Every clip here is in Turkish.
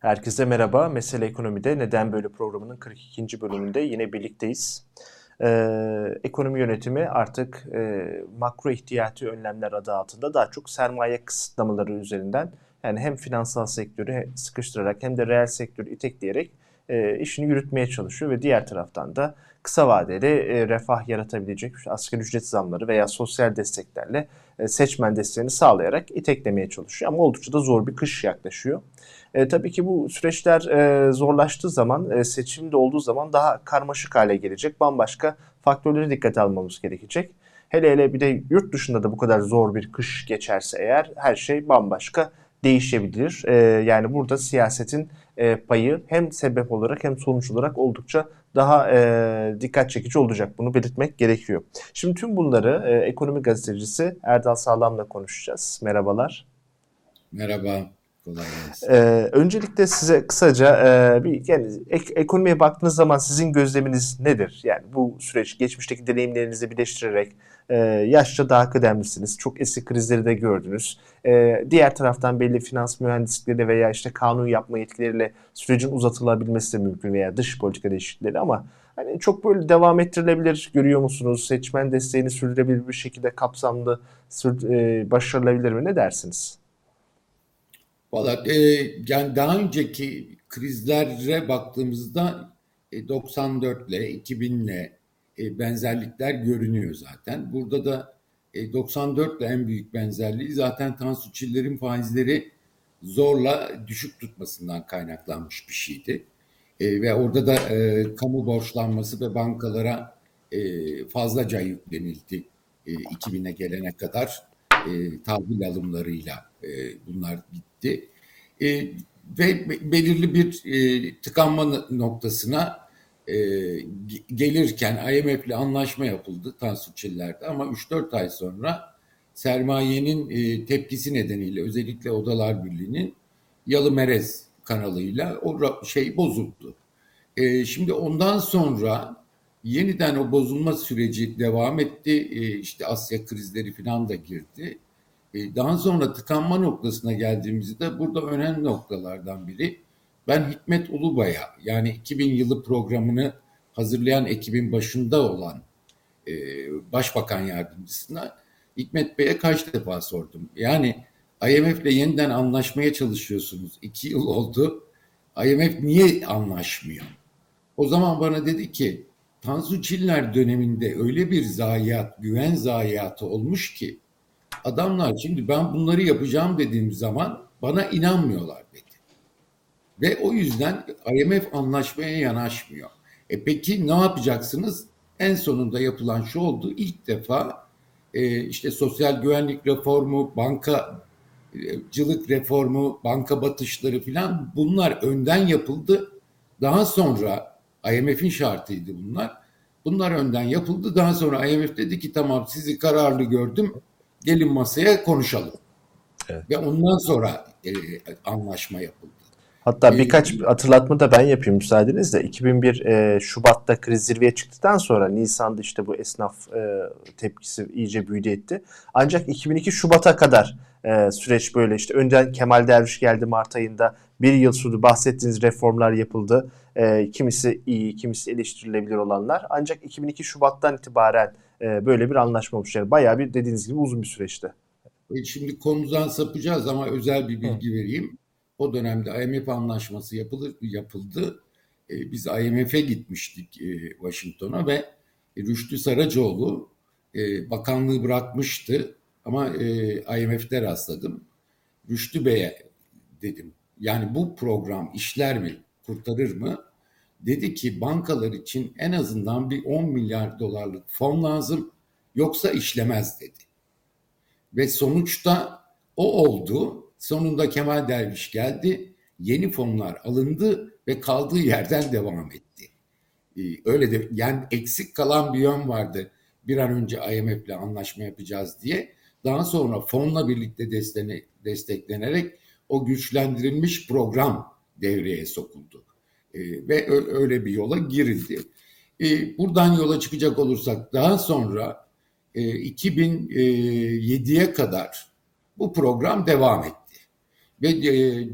Herkese merhaba. Mesele Ekonomi'de Neden Böyle programının 42. bölümünde yine birlikteyiz. Ee, ekonomi yönetimi artık e, makro ihtiyati önlemler adı altında daha çok sermaye kısıtlamaları üzerinden yani hem finansal sektörü sıkıştırarak hem de reel sektörü itekleyerek e, işini yürütmeye çalışıyor ve diğer taraftan da kısa vadeli e, refah yaratabilecek asgari ücret zamları veya sosyal desteklerle e, seçmen desteğini sağlayarak iteklemeye çalışıyor. Ama oldukça da zor bir kış yaklaşıyor. E, tabii ki bu süreçler e, zorlaştığı zaman, e, seçim de olduğu zaman daha karmaşık hale gelecek. Bambaşka faktörlere dikkate almamız gerekecek. Hele hele bir de yurt dışında da bu kadar zor bir kış geçerse eğer her şey bambaşka değişebilir. E, yani burada siyasetin e, payı hem sebep olarak hem sonuç olarak oldukça daha e, dikkat çekici olacak. Bunu belirtmek gerekiyor. Şimdi tüm bunları e, ekonomi gazetecisi Erdal Sağlam'la konuşacağız. Merhabalar. Merhaba. Kolay gelsin. Ee, öncelikle size kısaca e, bir yani ek, ekonomiye baktığınız zaman sizin gözleminiz nedir? Yani bu süreç geçmişteki deneyimlerinizi birleştirerek e, yaşça daha kıdemlisiniz. Çok eski krizleri de gördünüz. E, diğer taraftan belli finans mühendislikleri veya işte kanun yapma yetkileriyle sürecin uzatılabilmesi de mümkün veya dış politika değişiklikleri ama hani çok böyle devam ettirilebilir görüyor musunuz? Seçmen desteğini sürdürülebilir bir şekilde kapsamlı sür, e, başarılabilir mi? Ne dersiniz? Valla e, yani daha önceki krizlere baktığımızda e, 94 ile 2000 ile e, benzerlikler görünüyor zaten. Burada da e, 94 ile en büyük benzerliği zaten Tansu Çiller'in faizleri zorla düşük tutmasından kaynaklanmış bir şeydi. E, ve orada da e, kamu borçlanması ve bankalara e, fazlaca yüklenildi e, 2000'e gelene kadar e, tahvil alımlarıyla e, bunlar bitti. E, ve belirli bir e, tıkanma noktasına e, gelirken IMF ile anlaşma yapıldı Tansu Çiller'de ama 3-4 ay sonra sermayenin e, tepkisi nedeniyle özellikle Odalar Birliği'nin Yalı Merez kanalıyla o şey bozuldu. E, şimdi ondan sonra yeniden o bozulma süreci devam etti. E, işte Asya krizleri falan da girdi. E, daha sonra tıkanma noktasına geldiğimizde burada önemli noktalardan biri ben Hikmet Ulubay'a yani 2000 yılı programını hazırlayan ekibin başında olan e, başbakan yardımcısına Hikmet Bey'e kaç defa sordum. Yani IMF'le yeniden anlaşmaya çalışıyorsunuz. İki yıl oldu. IMF niye anlaşmıyor? O zaman bana dedi ki Tansu Çiller döneminde öyle bir zayiat, güven zayiatı olmuş ki adamlar şimdi ben bunları yapacağım dediğim zaman bana inanmıyorlar dedi. Ve o yüzden IMF anlaşmaya yanaşmıyor. E peki ne yapacaksınız? En sonunda yapılan şu oldu. İlk defa e, işte sosyal güvenlik reformu, bankacılık reformu, banka batışları filan bunlar önden yapıldı. Daha sonra IMF'in şartıydı bunlar. Bunlar önden yapıldı. Daha sonra IMF dedi ki tamam sizi kararlı gördüm gelin masaya konuşalım. Evet. Ve ondan sonra e, anlaşma yapıldı. Hatta ee, birkaç hatırlatma da ben yapayım müsaadenizle. 2001 e, Şubat'ta kriz zirveye çıktıktan sonra Nisan'da işte bu esnaf e, tepkisi iyice büyüdü etti. Ancak 2002 Şubat'a kadar e, süreç böyle işte önden Kemal Derviş geldi Mart ayında bir yıl sürdü bahsettiğiniz reformlar yapıldı. E, kimisi iyi, kimisi eleştirilebilir olanlar. Ancak 2002 Şubat'tan itibaren e, böyle bir anlaşma olmuş. Yani bayağı bir dediğiniz gibi uzun bir süreçti. E, şimdi konudan sapacağız ama özel bir bilgi Hı. vereyim. O dönemde IMF anlaşması yapılır, yapıldı. E, biz IMF'e gitmiştik e, Washington'a ve Rüştü Saracoğlu e, bakanlığı bırakmıştı ama e, IMF'de rastladım. Rüştü Bey'e dedim yani bu program işler mi, kurtarır mı? Dedi ki bankalar için en azından bir 10 milyar dolarlık fon lazım yoksa işlemez dedi. Ve sonuçta o oldu. Sonunda Kemal Derviş geldi. Yeni fonlar alındı ve kaldığı yerden devam etti. Ee, öyle de yani eksik kalan bir yön vardı. Bir an önce IMF ile anlaşma yapacağız diye. Daha sonra fonla birlikte desteklenerek o güçlendirilmiş program devreye sokuldu. E, ve öyle bir yola girildi. E, buradan yola çıkacak olursak daha sonra e, 2007'ye kadar bu program devam etti. Ve e,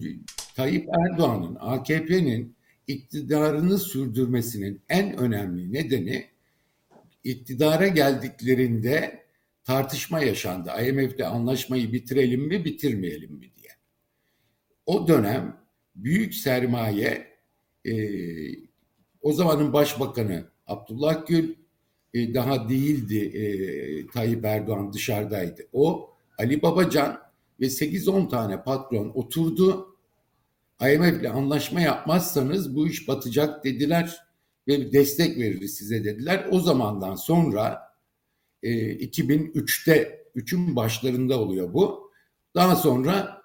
Tayyip Erdoğan'ın, AKP'nin iktidarını sürdürmesinin en önemli nedeni iktidara geldiklerinde tartışma yaşandı. IMF'le anlaşmayı bitirelim mi, bitirmeyelim mi diye. O dönem büyük sermaye e, o zamanın başbakanı Abdullah Gül e, daha değildi e, Tayyip Erdoğan dışarıdaydı. O Ali Babacan ve 8-10 tane patron oturdu. IMF ile anlaşma yapmazsanız bu iş batacak dediler ve destek veririz size dediler. O zamandan sonra e, 2003'te 3'ün başlarında oluyor bu. Daha sonra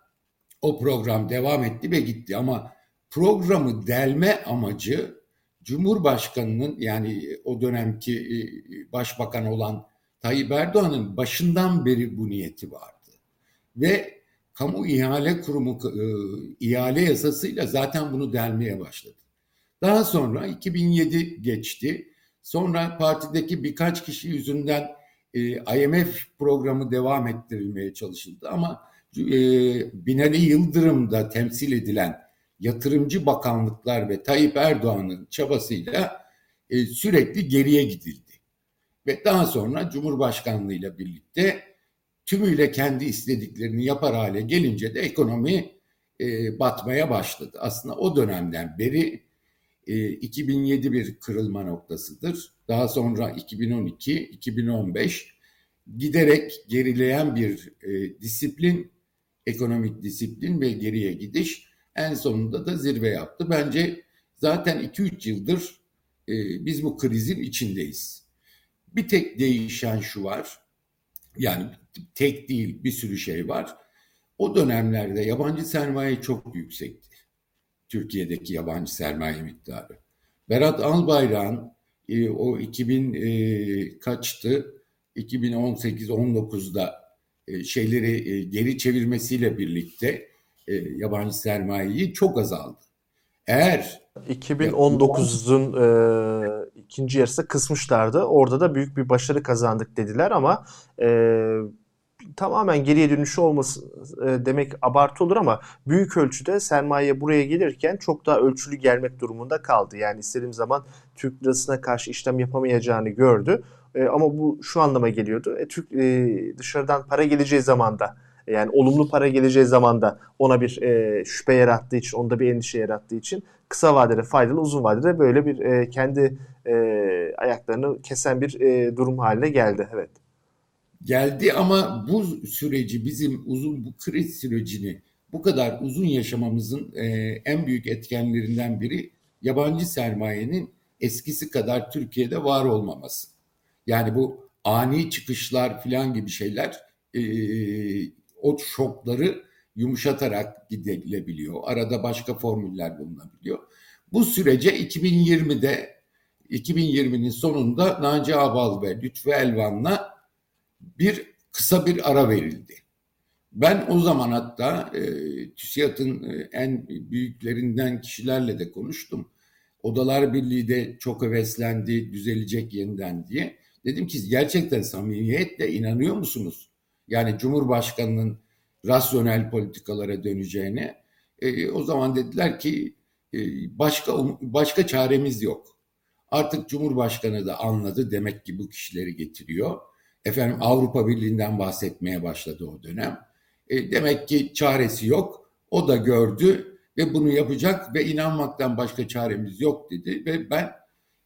o program devam etti ve gitti ama programı delme amacı Cumhurbaşkanı'nın yani o dönemki e, başbakan olan Tayyip Erdoğan'ın başından beri bu niyeti vardı. Ve kamu ihale kurumu e, ihale yasasıyla zaten bunu delmeye başladı. Daha sonra 2007 geçti. Sonra partideki birkaç kişi yüzünden e, IMF programı devam ettirilmeye çalışıldı ama Binali Yıldırım'da temsil edilen yatırımcı bakanlıklar ve Tayyip Erdoğan'ın çabasıyla e, sürekli geriye gidildi. Ve daha sonra Cumhurbaşkanlığı ile birlikte tümüyle kendi istediklerini yapar hale gelince de ekonomi e, batmaya başladı. Aslında o dönemden beri e, 2007 bir kırılma noktasıdır. Daha sonra 2012, 2015 giderek gerileyen bir e, disiplin, ekonomik disiplin ve geriye gidiş en sonunda da zirve yaptı. Bence zaten 2-3 yıldır e, biz bu krizin içindeyiz. Bir tek değişen şu var. Yani tek değil bir sürü şey var. O dönemlerde yabancı sermaye çok yüksekti. Türkiye'deki yabancı sermaye miktarı. Berat Albayrak'ın e, o 2000 e, kaçtı? 2018-19'da e, şeyleri e, geri çevirmesiyle birlikte e, yabancı sermayeyi çok azaldı. Eğer 2019'un e, ikinci yarısı kısmışlardı. Orada da büyük bir başarı kazandık dediler ama e, tamamen geriye dönüşü olması e, demek abartı olur ama büyük ölçüde sermaye buraya gelirken çok daha ölçülü gelmek durumunda kaldı. Yani istediğim zaman Türk lirasına karşı işlem yapamayacağını gördü. E, ama bu şu anlama geliyordu. E, Türk e, dışarıdan para geleceği zaman da yani olumlu para geleceği zaman da ona bir e, şüphe yarattığı için, onda bir endişe yarattığı için kısa vadede faydalı, uzun vadede böyle bir e, kendi e, ayaklarını kesen bir e, durum haline geldi. Evet. Geldi ama bu süreci bizim uzun bu kriz sürecini bu kadar uzun yaşamamızın e, en büyük etkenlerinden biri yabancı sermayenin eskisi kadar Türkiye'de var olmaması. Yani bu ani çıkışlar falan gibi şeyler e, o şokları yumuşatarak gidilebiliyor. Arada başka formüller bulunabiliyor. Bu sürece 2020'de 2020'nin sonunda Naci Abal ve Lütfü Elvan'la bir kısa bir ara verildi. Ben o zaman hatta e, TÜSİAD'ın e, en büyüklerinden kişilerle de konuştum. Odalar Birliği de çok heveslendi, düzelecek yeniden diye. Dedim ki gerçekten samimiyetle inanıyor musunuz? Yani Cumhurbaşkanı'nın rasyonel politikalara döneceğine. E, o zaman dediler ki e, başka başka çaremiz yok. Artık Cumhurbaşkanı da anladı demek ki bu kişileri getiriyor. Efendim Avrupa Birliği'nden bahsetmeye başladı o dönem. E, demek ki çaresi yok. O da gördü ve bunu yapacak ve inanmaktan başka çaremiz yok dedi ve ben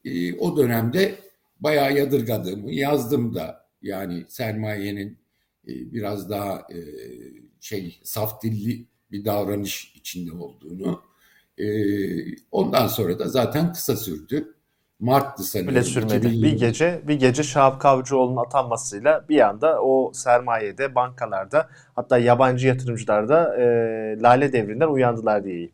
e, o dönemde bayağı yadırgadığımı yazdım da yani sermayenin e, biraz daha e, şey saf dilli bir davranış içinde olduğunu. E, ondan sonra da zaten kısa sürdü. Mart'tı sanırım. Bile sürmedi. Bir gece bir gece Şahap Kavcıoğlu'nun atanmasıyla bir anda o sermayede, bankalarda hatta yabancı yatırımcılar da e, lale devrinden uyandılar diyeyim.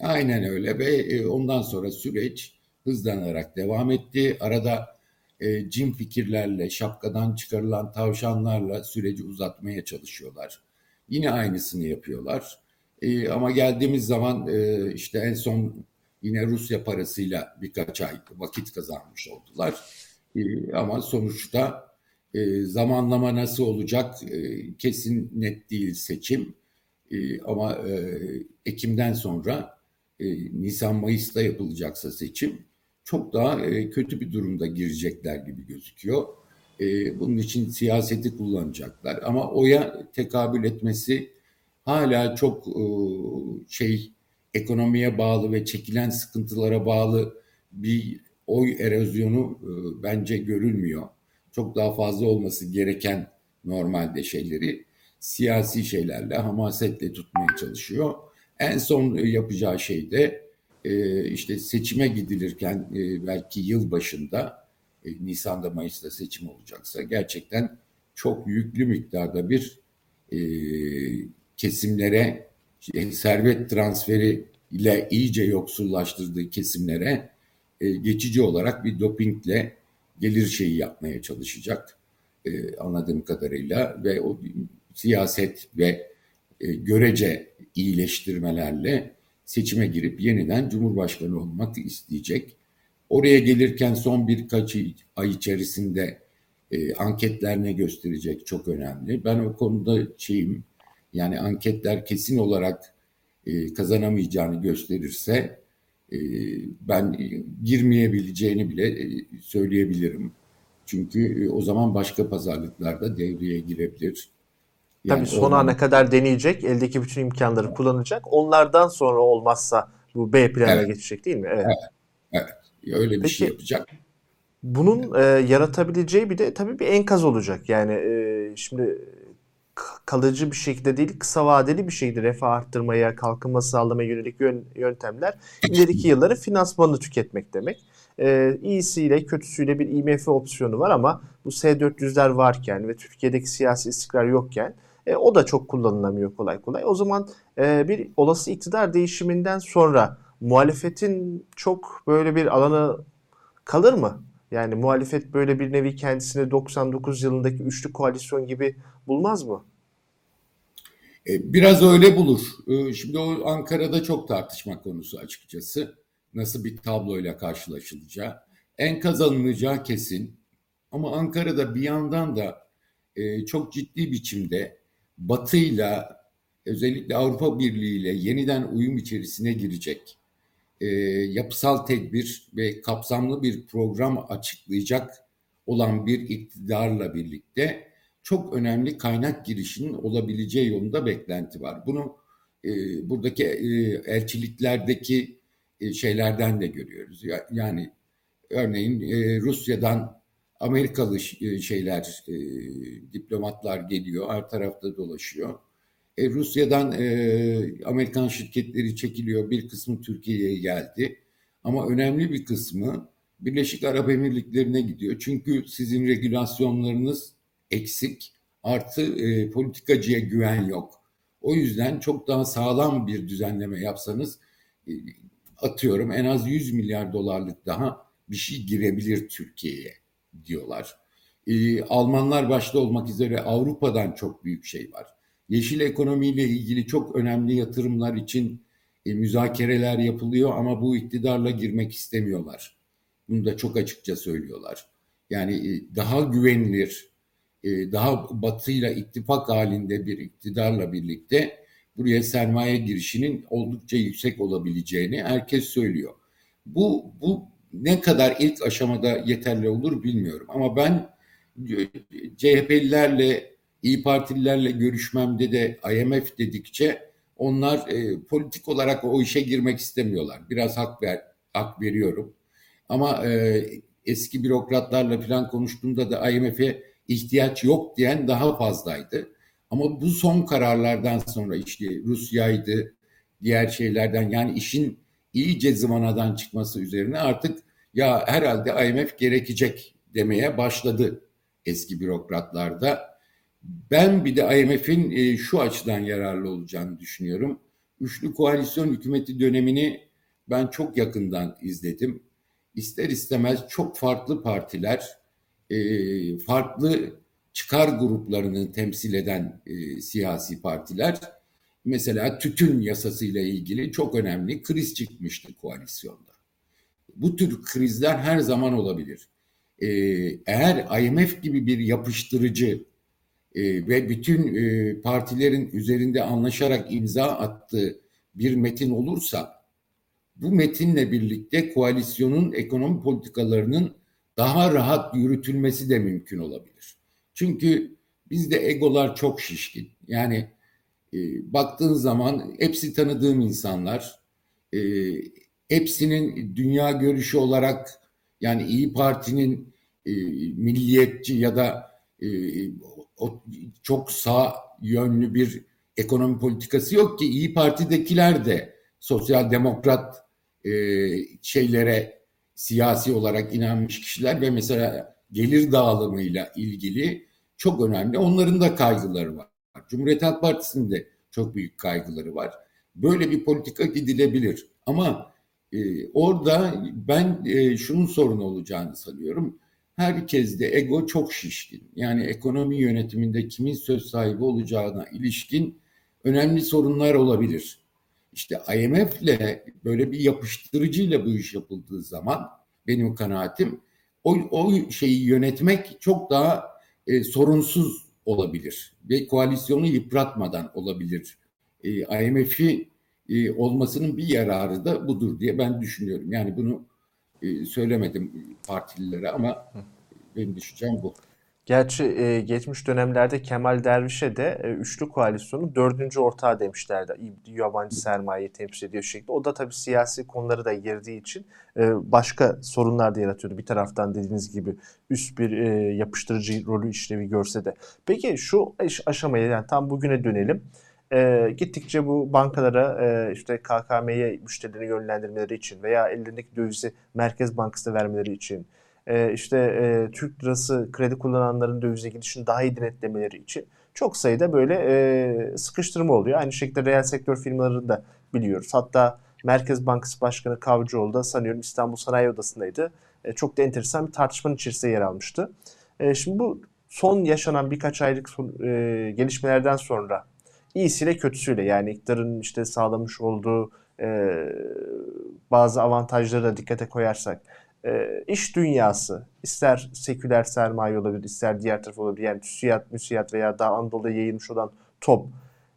Aynen öyle ve ondan sonra süreç hızlanarak devam etti. Arada e, cin fikirlerle, şapkadan çıkarılan tavşanlarla süreci uzatmaya çalışıyorlar. Yine aynısını yapıyorlar. E, ama geldiğimiz zaman e, işte en son yine Rusya parasıyla birkaç ay vakit kazanmış oldular. E, ama sonuçta e, zamanlama nasıl olacak e, kesin net değil seçim. E, ama Ekim'den sonra Nisan-Mayıs'ta yapılacaksa seçim çok daha kötü bir durumda girecekler gibi gözüküyor. Bunun için siyaseti kullanacaklar ama oya tekabül etmesi hala çok şey ekonomiye bağlı ve çekilen sıkıntılara bağlı bir oy erozyonu e, bence görülmüyor. Çok daha fazla olması gereken normalde şeyleri siyasi şeylerle, hamasetle tutmaya çalışıyor. En son yapacağı şey de e, işte seçime gidilirken e, belki yıl başında e, Nisan'da Mayıs'ta seçim olacaksa gerçekten çok yüklü miktarda bir e, kesimlere servet transferi ile iyice yoksullaştırdığı kesimlere e, geçici olarak bir dopingle gelir şeyi yapmaya çalışacak e, anladığım kadarıyla ve o siyaset ve e, görece iyileştirmelerle seçime girip yeniden Cumhurbaşkanı olmak isteyecek. Oraya gelirken son birkaç ay içerisinde e, anketler gösterecek çok önemli. Ben o konuda şeyim yani anketler kesin olarak e, kazanamayacağını gösterirse e, ben girmeyebileceğini bile e, söyleyebilirim. Çünkü e, o zaman başka pazarlıklarda devreye girebilir. Yani Tabii son ana kadar deneyecek, eldeki bütün imkanları kullanacak. Onlardan sonra olmazsa bu B planına evet. geçecek değil mi? Evet. Evet. evet. Öyle bir Peki, şey yapacak. Bunun e, yaratabileceği bir de tabii bir enkaz olacak. Yani e, şimdi kalıcı bir şekilde değil kısa vadeli bir şekilde refah arttırmaya, kalkınma sağlamaya yönelik yöntemler ileriki yılların finansmanını tüketmek demek. Ee, iyisiyle kötüsüyle bir IMF opsiyonu var ama bu S-400'ler varken ve Türkiye'deki siyasi istikrar yokken e, o da çok kullanılamıyor kolay kolay. O zaman e, bir olası iktidar değişiminden sonra muhalefetin çok böyle bir alanı kalır mı? Yani muhalefet böyle bir nevi kendisini 99 yılındaki üçlü koalisyon gibi bulmaz mı? E, biraz öyle bulur. E, şimdi o Ankara'da çok tartışma konusu açıkçası. Nasıl bir tabloyla karşılaşılacağı. En kazanılacağı kesin. Ama Ankara'da bir yandan da e, çok ciddi biçimde Batı'yla özellikle Avrupa Birliği ile yeniden uyum içerisine girecek e, yapısal tedbir ve kapsamlı bir program açıklayacak olan bir iktidarla birlikte çok önemli kaynak girişinin olabileceği yolunda beklenti var. Bunu e, buradaki e, elçiliklerdeki e, şeylerden de görüyoruz. Yani örneğin e, Rusya'dan Amerikalı e, şeyler, e, diplomatlar geliyor, her tarafta dolaşıyor. E, Rusya'dan e, Amerikan şirketleri çekiliyor, bir kısmı Türkiye'ye geldi. Ama önemli bir kısmı Birleşik Arap Emirlikleri'ne gidiyor. Çünkü sizin regülasyonlarınız eksik, artı e, politikacıya güven yok. O yüzden çok daha sağlam bir düzenleme yapsanız e, atıyorum en az 100 milyar dolarlık daha bir şey girebilir Türkiye'ye diyorlar. E, Almanlar başta olmak üzere Avrupa'dan çok büyük şey var. Yeşil ekonomiyle ilgili çok önemli yatırımlar için e, müzakereler yapılıyor ama bu iktidarla girmek istemiyorlar. Bunu da çok açıkça söylüyorlar. Yani e, daha güvenilir, e, daha batıyla ittifak halinde bir iktidarla birlikte buraya sermaye girişinin oldukça yüksek olabileceğini herkes söylüyor. Bu, bu ne kadar ilk aşamada yeterli olur bilmiyorum ama ben e, CHP'lilerle İyi Partililerle görüşmemde de IMF dedikçe onlar e, politik olarak o işe girmek istemiyorlar. Biraz hak ver, hak veriyorum. Ama e, eski bürokratlarla falan konuştuğumda da IMF'e ihtiyaç yok diyen daha fazlaydı. Ama bu son kararlardan sonra işte Rusya'ydı, diğer şeylerden yani işin iyice zıvanadan çıkması üzerine artık ya herhalde IMF gerekecek demeye başladı eski bürokratlarda. Ben bir de IMF'in e, şu açıdan yararlı olacağını düşünüyorum. Üçlü koalisyon hükümeti dönemini ben çok yakından izledim. İster istemez çok farklı partiler, e, farklı çıkar gruplarını temsil eden e, siyasi partiler, mesela tütün yasasıyla ilgili çok önemli kriz çıkmıştı koalisyonda. Bu tür krizler her zaman olabilir. Eğer IMF gibi bir yapıştırıcı e, ve bütün e, partilerin üzerinde anlaşarak imza attığı bir metin olursa bu metinle birlikte koalisyonun ekonomi politikalarının daha rahat yürütülmesi de mümkün olabilir. Çünkü bizde egolar çok şişkin. Yani e, baktığın zaman hepsi tanıdığım insanlar. E, hepsinin dünya görüşü olarak yani İyi Parti'nin e, milliyetçi ya da e, çok sağ yönlü bir ekonomi politikası yok ki İyi Parti'dekiler de sosyal demokrat e, şeylere siyasi olarak inanmış kişiler ve mesela gelir dağılımıyla ilgili çok önemli. Onların da kaygıları var. Cumhuriyet Halk Partisi'nin de çok büyük kaygıları var. Böyle bir politika gidilebilir. Ama e, orada ben e, şunun sorun olacağını sanıyorum. Herkes de ego çok şişkin. Yani ekonomi yönetiminde kimin söz sahibi olacağına ilişkin önemli sorunlar olabilir. İşte IMF'le böyle bir yapıştırıcıyla bu iş yapıldığı zaman benim kanaatim o, o şeyi yönetmek çok daha e, sorunsuz olabilir ve koalisyonu yıpratmadan olabilir. E, IMF'i e, olmasının bir yararı da budur diye ben düşünüyorum. Yani bunu söylemedim partililere ama benim düşüncem bu. Gerçi e, geçmiş dönemlerde Kemal Derviş'e de e, üçlü koalisyonun dördüncü ortağı demişlerdi. Yabancı sermayeyi temsil ediyor şekilde. O da tabii siyasi konuları da girdiği için e, başka sorunlar da yaratıyordu. Bir taraftan dediğiniz gibi üst bir e, yapıştırıcı rolü işlevi görse de. Peki şu aşamaya yani tam bugüne dönelim. E, gittikçe bu bankalara e, işte KKM'ye müşterilerini yönlendirmeleri için veya ellerindeki dövizi Merkez Bankası'na vermeleri için e, işte e, Türk lirası kredi kullananların dövize gidişini daha iyi denetlemeleri için çok sayıda böyle e, sıkıştırma oluyor. Aynı şekilde reel sektör firmalarını da biliyoruz. Hatta Merkez Bankası Başkanı Kavcıoğlu da sanıyorum İstanbul Sanayi Odası'ndaydı. E, çok da enteresan bir tartışmanın içerisinde yer almıştı. E, şimdi bu son yaşanan birkaç aylık son, e, gelişmelerden sonra iyisiyle kötüsüyle yani iktidarın işte sağlamış olduğu e, bazı avantajları da dikkate koyarsak e, iş dünyası ister seküler sermaye olabilir ister diğer taraf olabilir yani TÜSİAD, MÜSİAD veya daha Anadolu'ya yayılmış olan TOP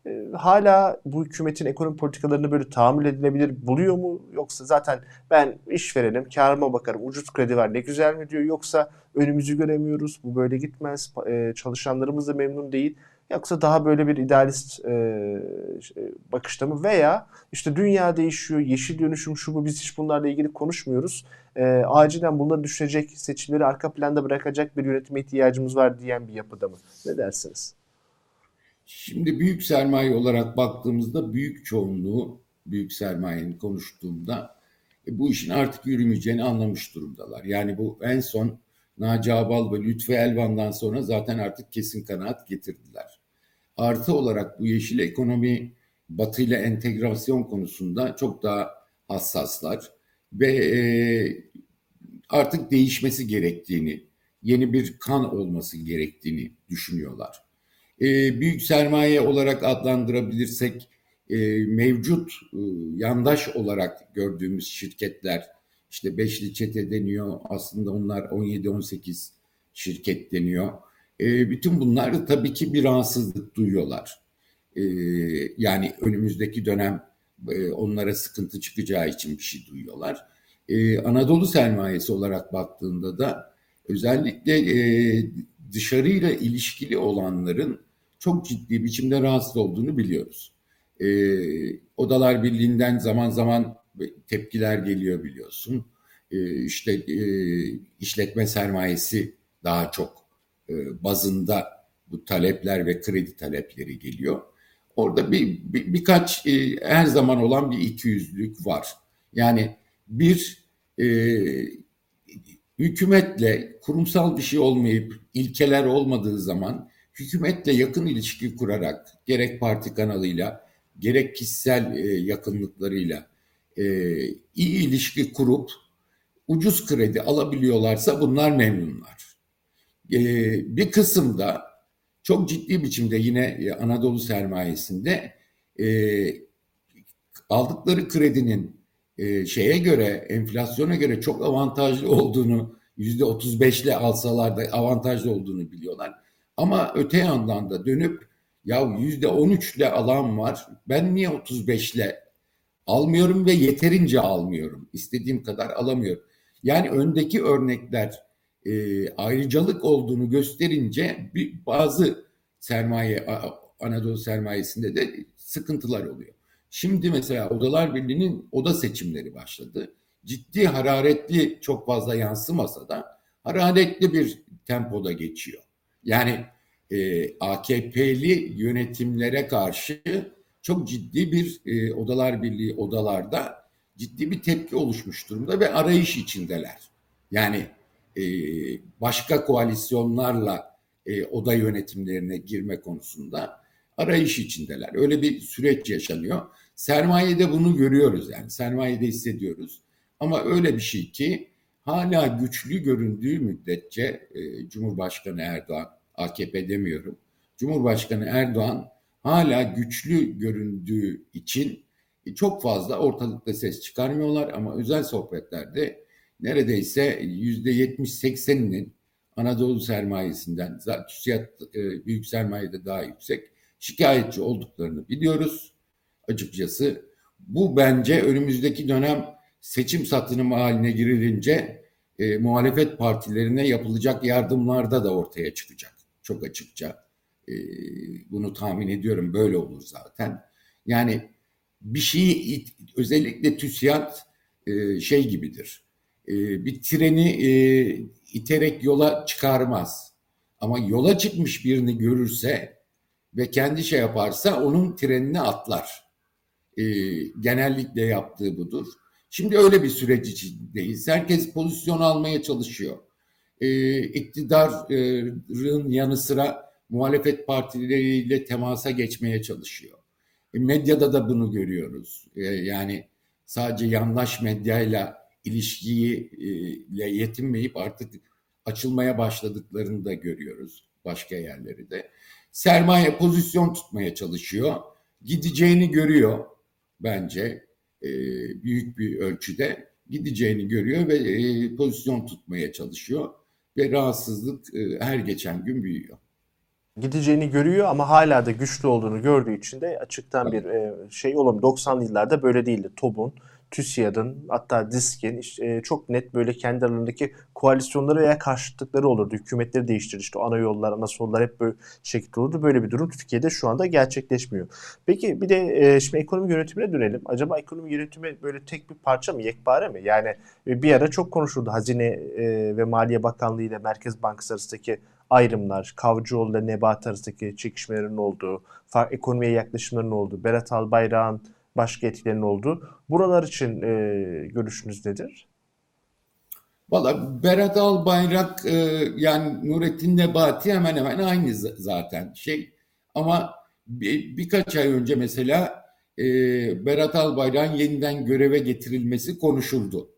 e, hala bu hükümetin ekonomi politikalarını böyle tahammül edilebilir buluyor mu? Yoksa zaten ben iş verelim, karıma bakarım, ucuz kredi var ne güzel mi diyor. Yoksa önümüzü göremiyoruz, bu böyle gitmez, e, çalışanlarımız da memnun değil. Yoksa daha böyle bir idealist e, bakışta mı? Veya işte dünya değişiyor, yeşil dönüşüm şu bu biz hiç bunlarla ilgili konuşmuyoruz. E, acilen bunları düşecek, seçimleri arka planda bırakacak bir yönetime ihtiyacımız var diyen bir yapıda mı? Ne dersiniz? Şimdi büyük sermaye olarak baktığımızda büyük çoğunluğu büyük sermayenin konuştuğunda e, bu işin artık yürümeyeceğini anlamış durumdalar. Yani bu en son Naci Abal ve Lütfü Elvan'dan sonra zaten artık kesin kanaat getirdiler. Artı olarak bu yeşil ekonomi Batı ile entegrasyon konusunda çok daha hassaslar ve e, artık değişmesi gerektiğini, yeni bir kan olması gerektiğini düşünüyorlar. E, büyük sermaye olarak adlandırabilirsek e, mevcut e, yandaş olarak gördüğümüz şirketler işte beşli çete deniyor. Aslında onlar 17-18 şirket deniyor. E, bütün bunlar tabii ki bir rahatsızlık duyuyorlar. E, yani önümüzdeki dönem e, onlara sıkıntı çıkacağı için bir şey duyuyorlar. E, Anadolu sermayesi olarak baktığında da özellikle e, dışarıyla ilişkili olanların çok ciddi biçimde rahatsız olduğunu biliyoruz. E, Odalar Birliği'nden zaman zaman tepkiler geliyor biliyorsun. E, işte e, işletme sermayesi daha çok bazında bu talepler ve kredi talepleri geliyor. Orada bir, bir birkaç e, her zaman olan bir ikiyüzlülük var. Yani bir e, hükümetle kurumsal bir şey olmayıp ilkeler olmadığı zaman hükümetle yakın ilişki kurarak gerek parti kanalıyla gerek kişisel e, yakınlıklarıyla e, iyi ilişki kurup ucuz kredi alabiliyorlarsa bunlar memnunlar. E, bir kısımda çok ciddi biçimde yine e, Anadolu sermayesinde e, aldıkları kredinin e, şeye göre enflasyona göre çok avantajlı olduğunu yüzde otuz beşle alsalar da avantajlı olduğunu biliyorlar. Ama öte yandan da dönüp ya yüzde on üçle alan var. Ben niye 35'le almıyorum ve yeterince almıyorum. İstediğim kadar alamıyorum. Yani öndeki örnekler e, ayrıcalık olduğunu gösterince bir, bazı sermaye Anadolu sermayesinde de sıkıntılar oluyor. Şimdi mesela Odalar Birliği'nin oda seçimleri başladı. Ciddi hararetli çok fazla yansımasa da hararetli bir tempoda geçiyor. Yani e, AKP'li yönetimlere karşı çok ciddi bir e, Odalar Birliği odalarda ciddi bir tepki oluşmuş durumda ve arayış içindeler. Yani e, başka koalisyonlarla e, oda yönetimlerine girme konusunda arayış içindeler. Öyle bir süreç yaşanıyor. Sermayede bunu görüyoruz yani sermayede hissediyoruz. Ama öyle bir şey ki hala güçlü göründüğü müddetçe e, Cumhurbaşkanı Erdoğan, AKP demiyorum, Cumhurbaşkanı Erdoğan hala güçlü göründüğü için çok fazla ortalıkta ses çıkarmıyorlar ama özel sohbetlerde neredeyse yüzde yetmiş sekseninin Anadolu sermayesinden, TÜSİAD e, büyük sermayede daha yüksek şikayetçi olduklarını biliyoruz açıkçası. Bu bence önümüzdeki dönem seçim satınımı haline girilince e, muhalefet partilerine yapılacak yardımlarda da ortaya çıkacak. Çok açıkça. E, bunu tahmin ediyorum böyle olur zaten. Yani bir şeyi özellikle TÜSİAD e, şey gibidir. E, bir treni e, iterek yola çıkarmaz. Ama yola çıkmış birini görürse ve kendi şey yaparsa onun trenini atlar. E, genellikle yaptığı budur. Şimdi öyle bir süreç içindeyiz. Herkes pozisyon almaya çalışıyor. E, yanı sıra muhalefet partileriyle temasa geçmeye çalışıyor. Medyada da bunu görüyoruz. Yani sadece yandaş medyayla ilişkiyi ile yetinmeyip artık açılmaya başladıklarını da görüyoruz başka yerleri de. Sermaye pozisyon tutmaya çalışıyor. Gideceğini görüyor bence e, büyük bir ölçüde gideceğini görüyor ve e, pozisyon tutmaya çalışıyor ve rahatsızlık e, her geçen gün büyüyor gideceğini görüyor ama hala da güçlü olduğunu gördüğü için de açıktan bir e, şey olamıyor. 90'lı yıllarda böyle değildi. TOB'un, TÜSİAD'ın hatta DİSK'in işte, çok net böyle kendi aralarındaki koalisyonları veya karşıtlıkları olurdu. Hükümetleri değiştirdi. İşte ana yollar, ana sollar hep böyle şekilde olurdu. Böyle bir durum Türkiye'de şu anda gerçekleşmiyor. Peki bir de e, şimdi ekonomi yönetimine dönelim. Acaba ekonomi yönetimi böyle tek bir parça mı, yekpare mi? Yani e, bir ara çok konuşuldu. Hazine e, ve Maliye Bakanlığı ile Merkez Bankası arasındaki ayrımlar, Kavcıoğlu ile Nebat arasındaki çekişmelerin olduğu, ekonomiye yaklaşımların olduğu, Berat Albayrak'ın başka etkilerinin olduğu. Buralar için e, görüşünüz nedir? Valla Berat Albayrak e, yani Nurettin Nebati hemen hemen aynı zaten şey. Ama bir, birkaç ay önce mesela e, Berat Albayrak'ın yeniden göreve getirilmesi konuşuldu.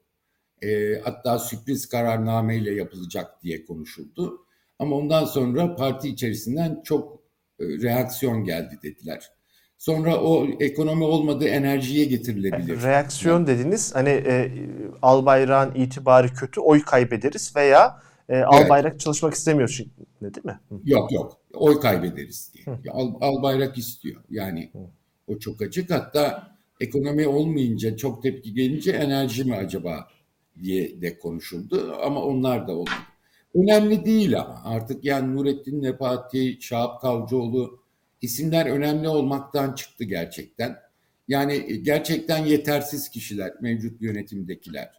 E, hatta sürpriz kararnameyle yapılacak diye konuşuldu. Ama ondan sonra parti içerisinden çok e, reaksiyon geldi dediler. Sonra o ekonomi olmadığı enerjiye getirilebilir. Reaksiyon yani. dediniz hani e, Albayrak'ın itibarı kötü oy kaybederiz veya e, evet. Albayrak çalışmak istemiyor şimdi değil mi? Hı. Yok yok oy kaybederiz diye. Al, Albayrak istiyor yani Hı. o çok açık hatta ekonomi olmayınca çok tepki gelince enerji mi acaba diye de konuşuldu ama onlar da olmadı. Önemli değil ama artık yani Nurettin Nepati, Şahap Kavcıoğlu isimler önemli olmaktan çıktı gerçekten. Yani gerçekten yetersiz kişiler, mevcut yönetimdekiler.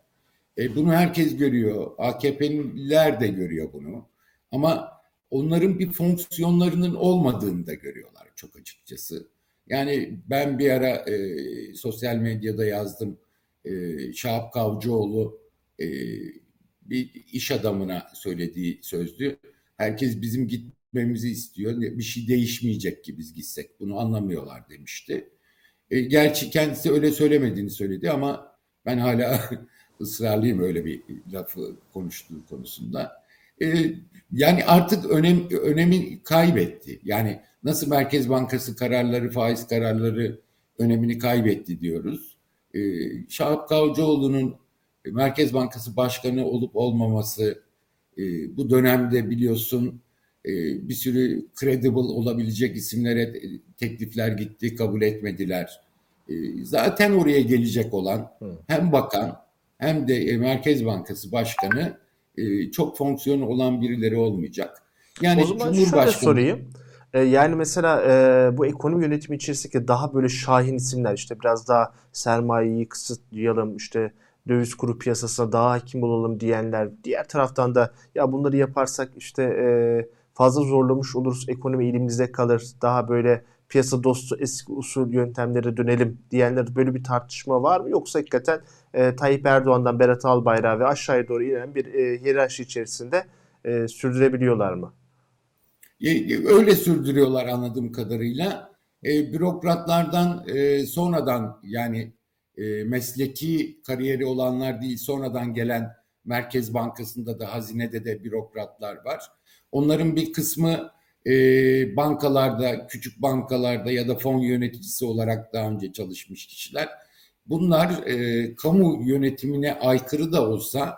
E, bunu herkes görüyor. AKP'liler de görüyor bunu. Ama onların bir fonksiyonlarının olmadığını da görüyorlar çok açıkçası. Yani ben bir ara e, sosyal medyada yazdım. E, Şahap Kavcıoğlu e, bir iş adamına söylediği sözdü. Herkes bizim gitmemizi istiyor. Bir şey değişmeyecek ki biz gitsek. Bunu anlamıyorlar demişti. E, gerçi kendisi öyle söylemediğini söyledi ama ben hala ısrarlıyım öyle bir lafı konuştuğu konusunda. E, yani artık önem, önemi kaybetti. Yani nasıl Merkez Bankası kararları, faiz kararları önemini kaybetti diyoruz. E, Şahap Kavcıoğlu'nun Merkez Bankası Başkanı olup olmaması e, bu dönemde biliyorsun bir sürü credible olabilecek isimlere teklifler gitti, kabul etmediler. E, zaten oraya gelecek olan hem bakan hem de Merkez Bankası Başkanı e, çok fonksiyon olan birileri olmayacak. Yani o zaman Cumhurbaşkanı... şöyle sorayım. E, yani mesela e, bu ekonomi yönetimi içerisindeki daha böyle şahin isimler işte biraz daha sermayeyi kısıtlayalım işte döviz kuru piyasasına daha hakim olalım diyenler diğer taraftan da ya bunları yaparsak işte e, fazla zorlamış oluruz ekonomi elimizde kalır daha böyle piyasa dostu eski usul yöntemlere dönelim diyenler böyle bir tartışma var mı yoksa hakikaten e, Tayyip Erdoğan'dan Berat Albayrak ve aşağıya doğru inen bir e, hiyerarşi içerisinde e, sürdürebiliyorlar mı? Öyle sürdürüyorlar anladığım kadarıyla. E, bürokratlardan e, sonradan yani e, mesleki kariyeri olanlar değil sonradan gelen Merkez Bankası'nda da hazinede de bürokratlar var. Onların bir kısmı e, bankalarda, küçük bankalarda ya da fon yöneticisi olarak daha önce çalışmış kişiler. Bunlar e, kamu yönetimine aykırı da olsa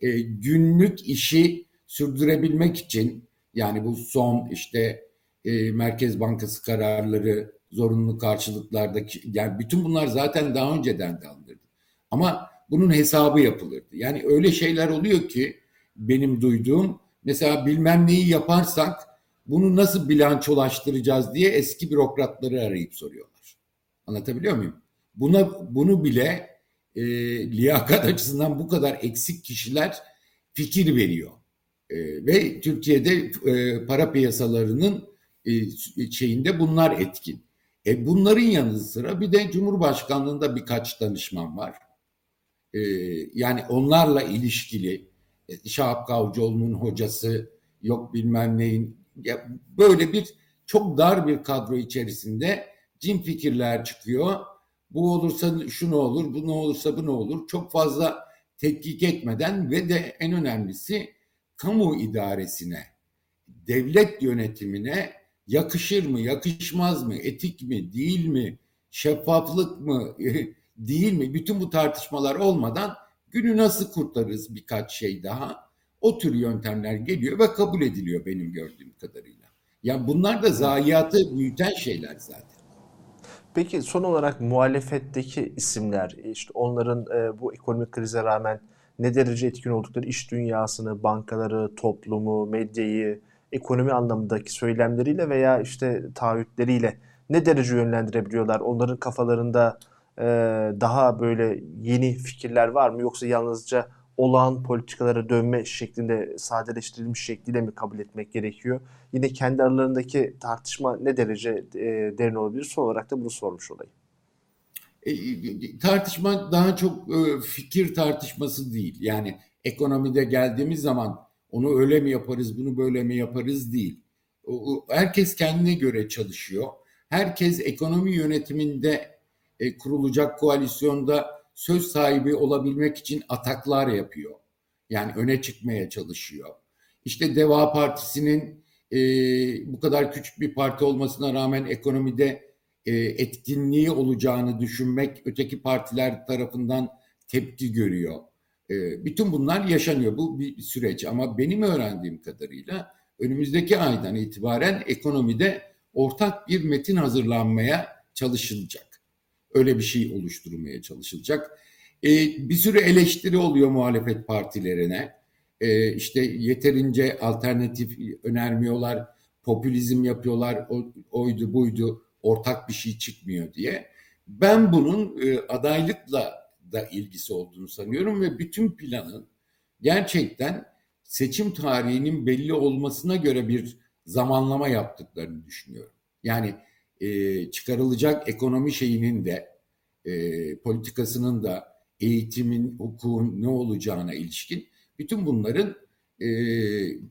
e, günlük işi sürdürebilmek için yani bu son işte e, Merkez Bankası kararları, zorunlu karşılıklardaki yani bütün bunlar zaten daha önceden de alınırdı. Ama bunun hesabı yapılırdı. Yani öyle şeyler oluyor ki benim duyduğum mesela bilmem neyi yaparsak bunu nasıl bilançolaştıracağız diye eski bürokratları arayıp soruyorlar. Anlatabiliyor muyum? Buna bunu bile e, liyakat açısından bu kadar eksik kişiler fikir veriyor. E, ve Türkiye'de e, para piyasalarının e, şeyinde bunlar etkin. E, bunların yanı sıra bir de Cumhurbaşkanlığında birkaç danışman var. E, yani onlarla ilişkili Şahap Kavcıoğlu'nun hocası yok bilmem neyin ya böyle bir çok dar bir kadro içerisinde cin fikirler çıkıyor. Bu olursa şu ne olur, bu ne olursa bu ne olur. Çok fazla tetkik etmeden ve de en önemlisi kamu idaresine, devlet yönetimine yakışır mı, yakışmaz mı, etik mi, değil mi, şeffaflık mı, değil mi? Bütün bu tartışmalar olmadan günü nasıl kurtarırız birkaç şey daha? O tür yöntemler geliyor ve kabul ediliyor benim gördüğüm kadarıyla. Yani bunlar da zayiatı büyüten şeyler zaten. Peki son olarak muhalefetteki isimler, işte onların e, bu ekonomik krize rağmen ne derece etkin oldukları iş dünyasını, bankaları, toplumu, medyayı, ekonomi anlamındaki söylemleriyle veya işte taahhütleriyle ne derece yönlendirebiliyorlar? Onların kafalarında daha böyle yeni fikirler var mı yoksa yalnızca olağan politikalara dönme şeklinde sadeleştirilmiş şekliyle mi kabul etmek gerekiyor? Yine kendi aralarındaki tartışma ne derece e, derin olabilir? Son olarak da bunu sormuş olayım. E, tartışma daha çok e, fikir tartışması değil. Yani ekonomide geldiğimiz zaman onu öyle mi yaparız, bunu böyle mi yaparız değil. O, herkes kendine göre çalışıyor. Herkes ekonomi yönetiminde e, kurulacak koalisyonda söz sahibi olabilmek için ataklar yapıyor. Yani öne çıkmaya çalışıyor. İşte Deva Partisi'nin e, bu kadar küçük bir parti olmasına rağmen ekonomide e, etkinliği olacağını düşünmek öteki partiler tarafından tepki görüyor. E, bütün bunlar yaşanıyor. Bu bir süreç ama benim öğrendiğim kadarıyla önümüzdeki aydan itibaren ekonomide ortak bir metin hazırlanmaya çalışılacak. Öyle bir şey oluşturulmaya çalışılacak. E, bir sürü eleştiri oluyor muhalefet partilerine. E, işte yeterince alternatif önermiyorlar, popülizm yapıyorlar, o, oydu buydu ortak bir şey çıkmıyor diye. Ben bunun e, adaylıkla da ilgisi olduğunu sanıyorum ve bütün planın gerçekten seçim tarihinin belli olmasına göre bir zamanlama yaptıklarını düşünüyorum. Yani e, çıkarılacak ekonomi şeyinin de e, politikasının da eğitimin, hukukun ne olacağına ilişkin bütün bunların e,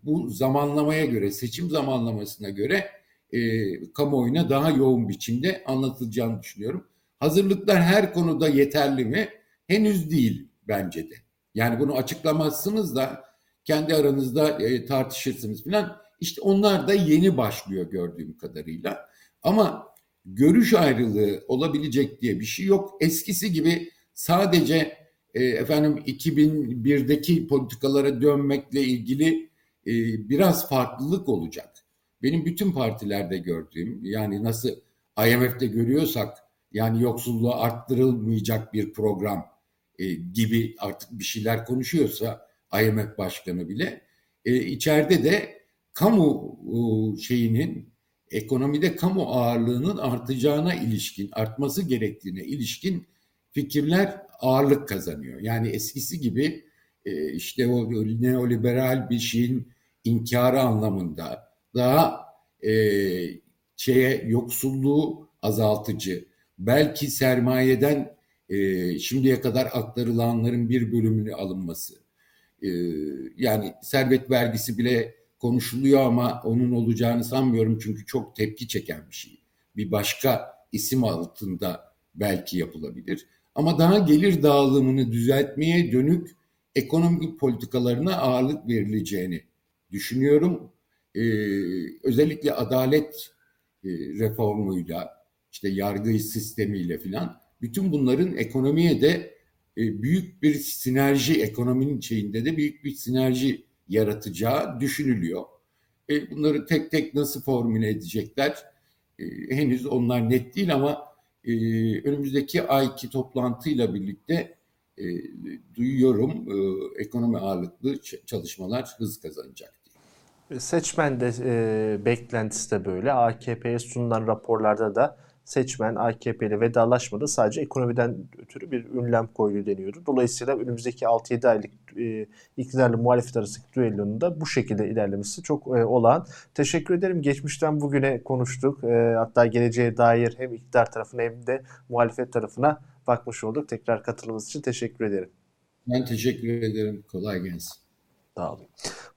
bu zamanlamaya göre, seçim zamanlamasına göre e, kamuoyuna daha yoğun biçimde anlatılacağını düşünüyorum. Hazırlıklar her konuda yeterli mi? Henüz değil bence de. Yani bunu açıklamazsınız da kendi aranızda e, tartışırsınız falan. İşte onlar da yeni başlıyor gördüğüm kadarıyla. Ama görüş ayrılığı olabilecek diye bir şey yok. Eskisi gibi sadece e, efendim 2001'deki politikalara dönmekle ilgili e, biraz farklılık olacak. Benim bütün partilerde gördüğüm yani nasıl IMF'de görüyorsak yani yoksulluğu arttırılmayacak bir program e, gibi artık bir şeyler konuşuyorsa IMF başkanı bile e, içeride de kamu e, şeyinin ekonomide kamu ağırlığının artacağına ilişkin, artması gerektiğine ilişkin fikirler ağırlık kazanıyor. Yani eskisi gibi e, işte o neoliberal bir şeyin inkarı anlamında daha e, şeye yoksulluğu azaltıcı, belki sermayeden e, şimdiye kadar aktarılanların bir bölümünü alınması, e, yani servet vergisi bile konuşuluyor ama onun olacağını sanmıyorum çünkü çok tepki çeken bir şey. Bir başka isim altında belki yapılabilir. Ama daha gelir dağılımını düzeltmeye dönük ekonomik politikalarına ağırlık verileceğini düşünüyorum. Ee, özellikle adalet e, reformuyla, işte yargı sistemiyle filan bütün bunların ekonomiye de e, büyük bir sinerji, ekonominin şeyinde de büyük bir sinerji yaratacağı düşünülüyor. E, bunları tek tek nasıl formüle edecekler e, henüz onlar net değil ama e, önümüzdeki ayki toplantıyla birlikte e, duyuyorum e, ekonomi ağırlıklı çalışmalar hız kazanacak. Seçmen de e, beklentisi de böyle. AKP'ye sunulan raporlarda da seçmen AKP ile vedalaşmadı. Sadece ekonomiden ötürü bir ünlem koydu deniyordu. Dolayısıyla önümüzdeki 6-7 aylık e, iktidarlı muhalefet arasındaki düellonun da bu şekilde ilerlemesi çok e, olağan. Teşekkür ederim. Geçmişten bugüne konuştuk. E, hatta geleceğe dair hem iktidar tarafına hem de muhalefet tarafına bakmış olduk. Tekrar katılımınız için teşekkür ederim. Ben teşekkür ederim. Kolay gelsin. Sağ olun.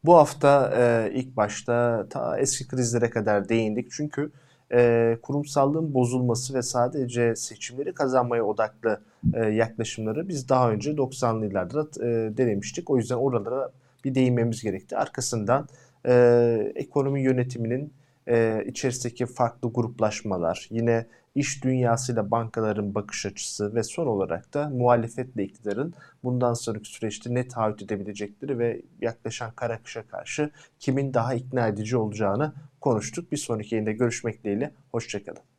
Bu hafta e, ilk başta ta eski krizlere kadar değindik. Çünkü e, kurumsallığın bozulması ve sadece seçimleri kazanmaya odaklı e, yaklaşımları biz daha önce 90'lı yıllarda e, denemiştik. O yüzden oralara bir değinmemiz gerekti. Arkasından e, ekonomi yönetiminin e, içerisindeki farklı gruplaşmalar, yine iş dünyasıyla bankaların bakış açısı ve son olarak da muhalefetle iktidarın bundan sonraki süreçte ne taahhüt edebilecekleri ve yaklaşan kara kışa karşı kimin daha ikna edici olacağını konuştuk. Bir sonraki yayında görüşmek dileğiyle. Hoşçakalın.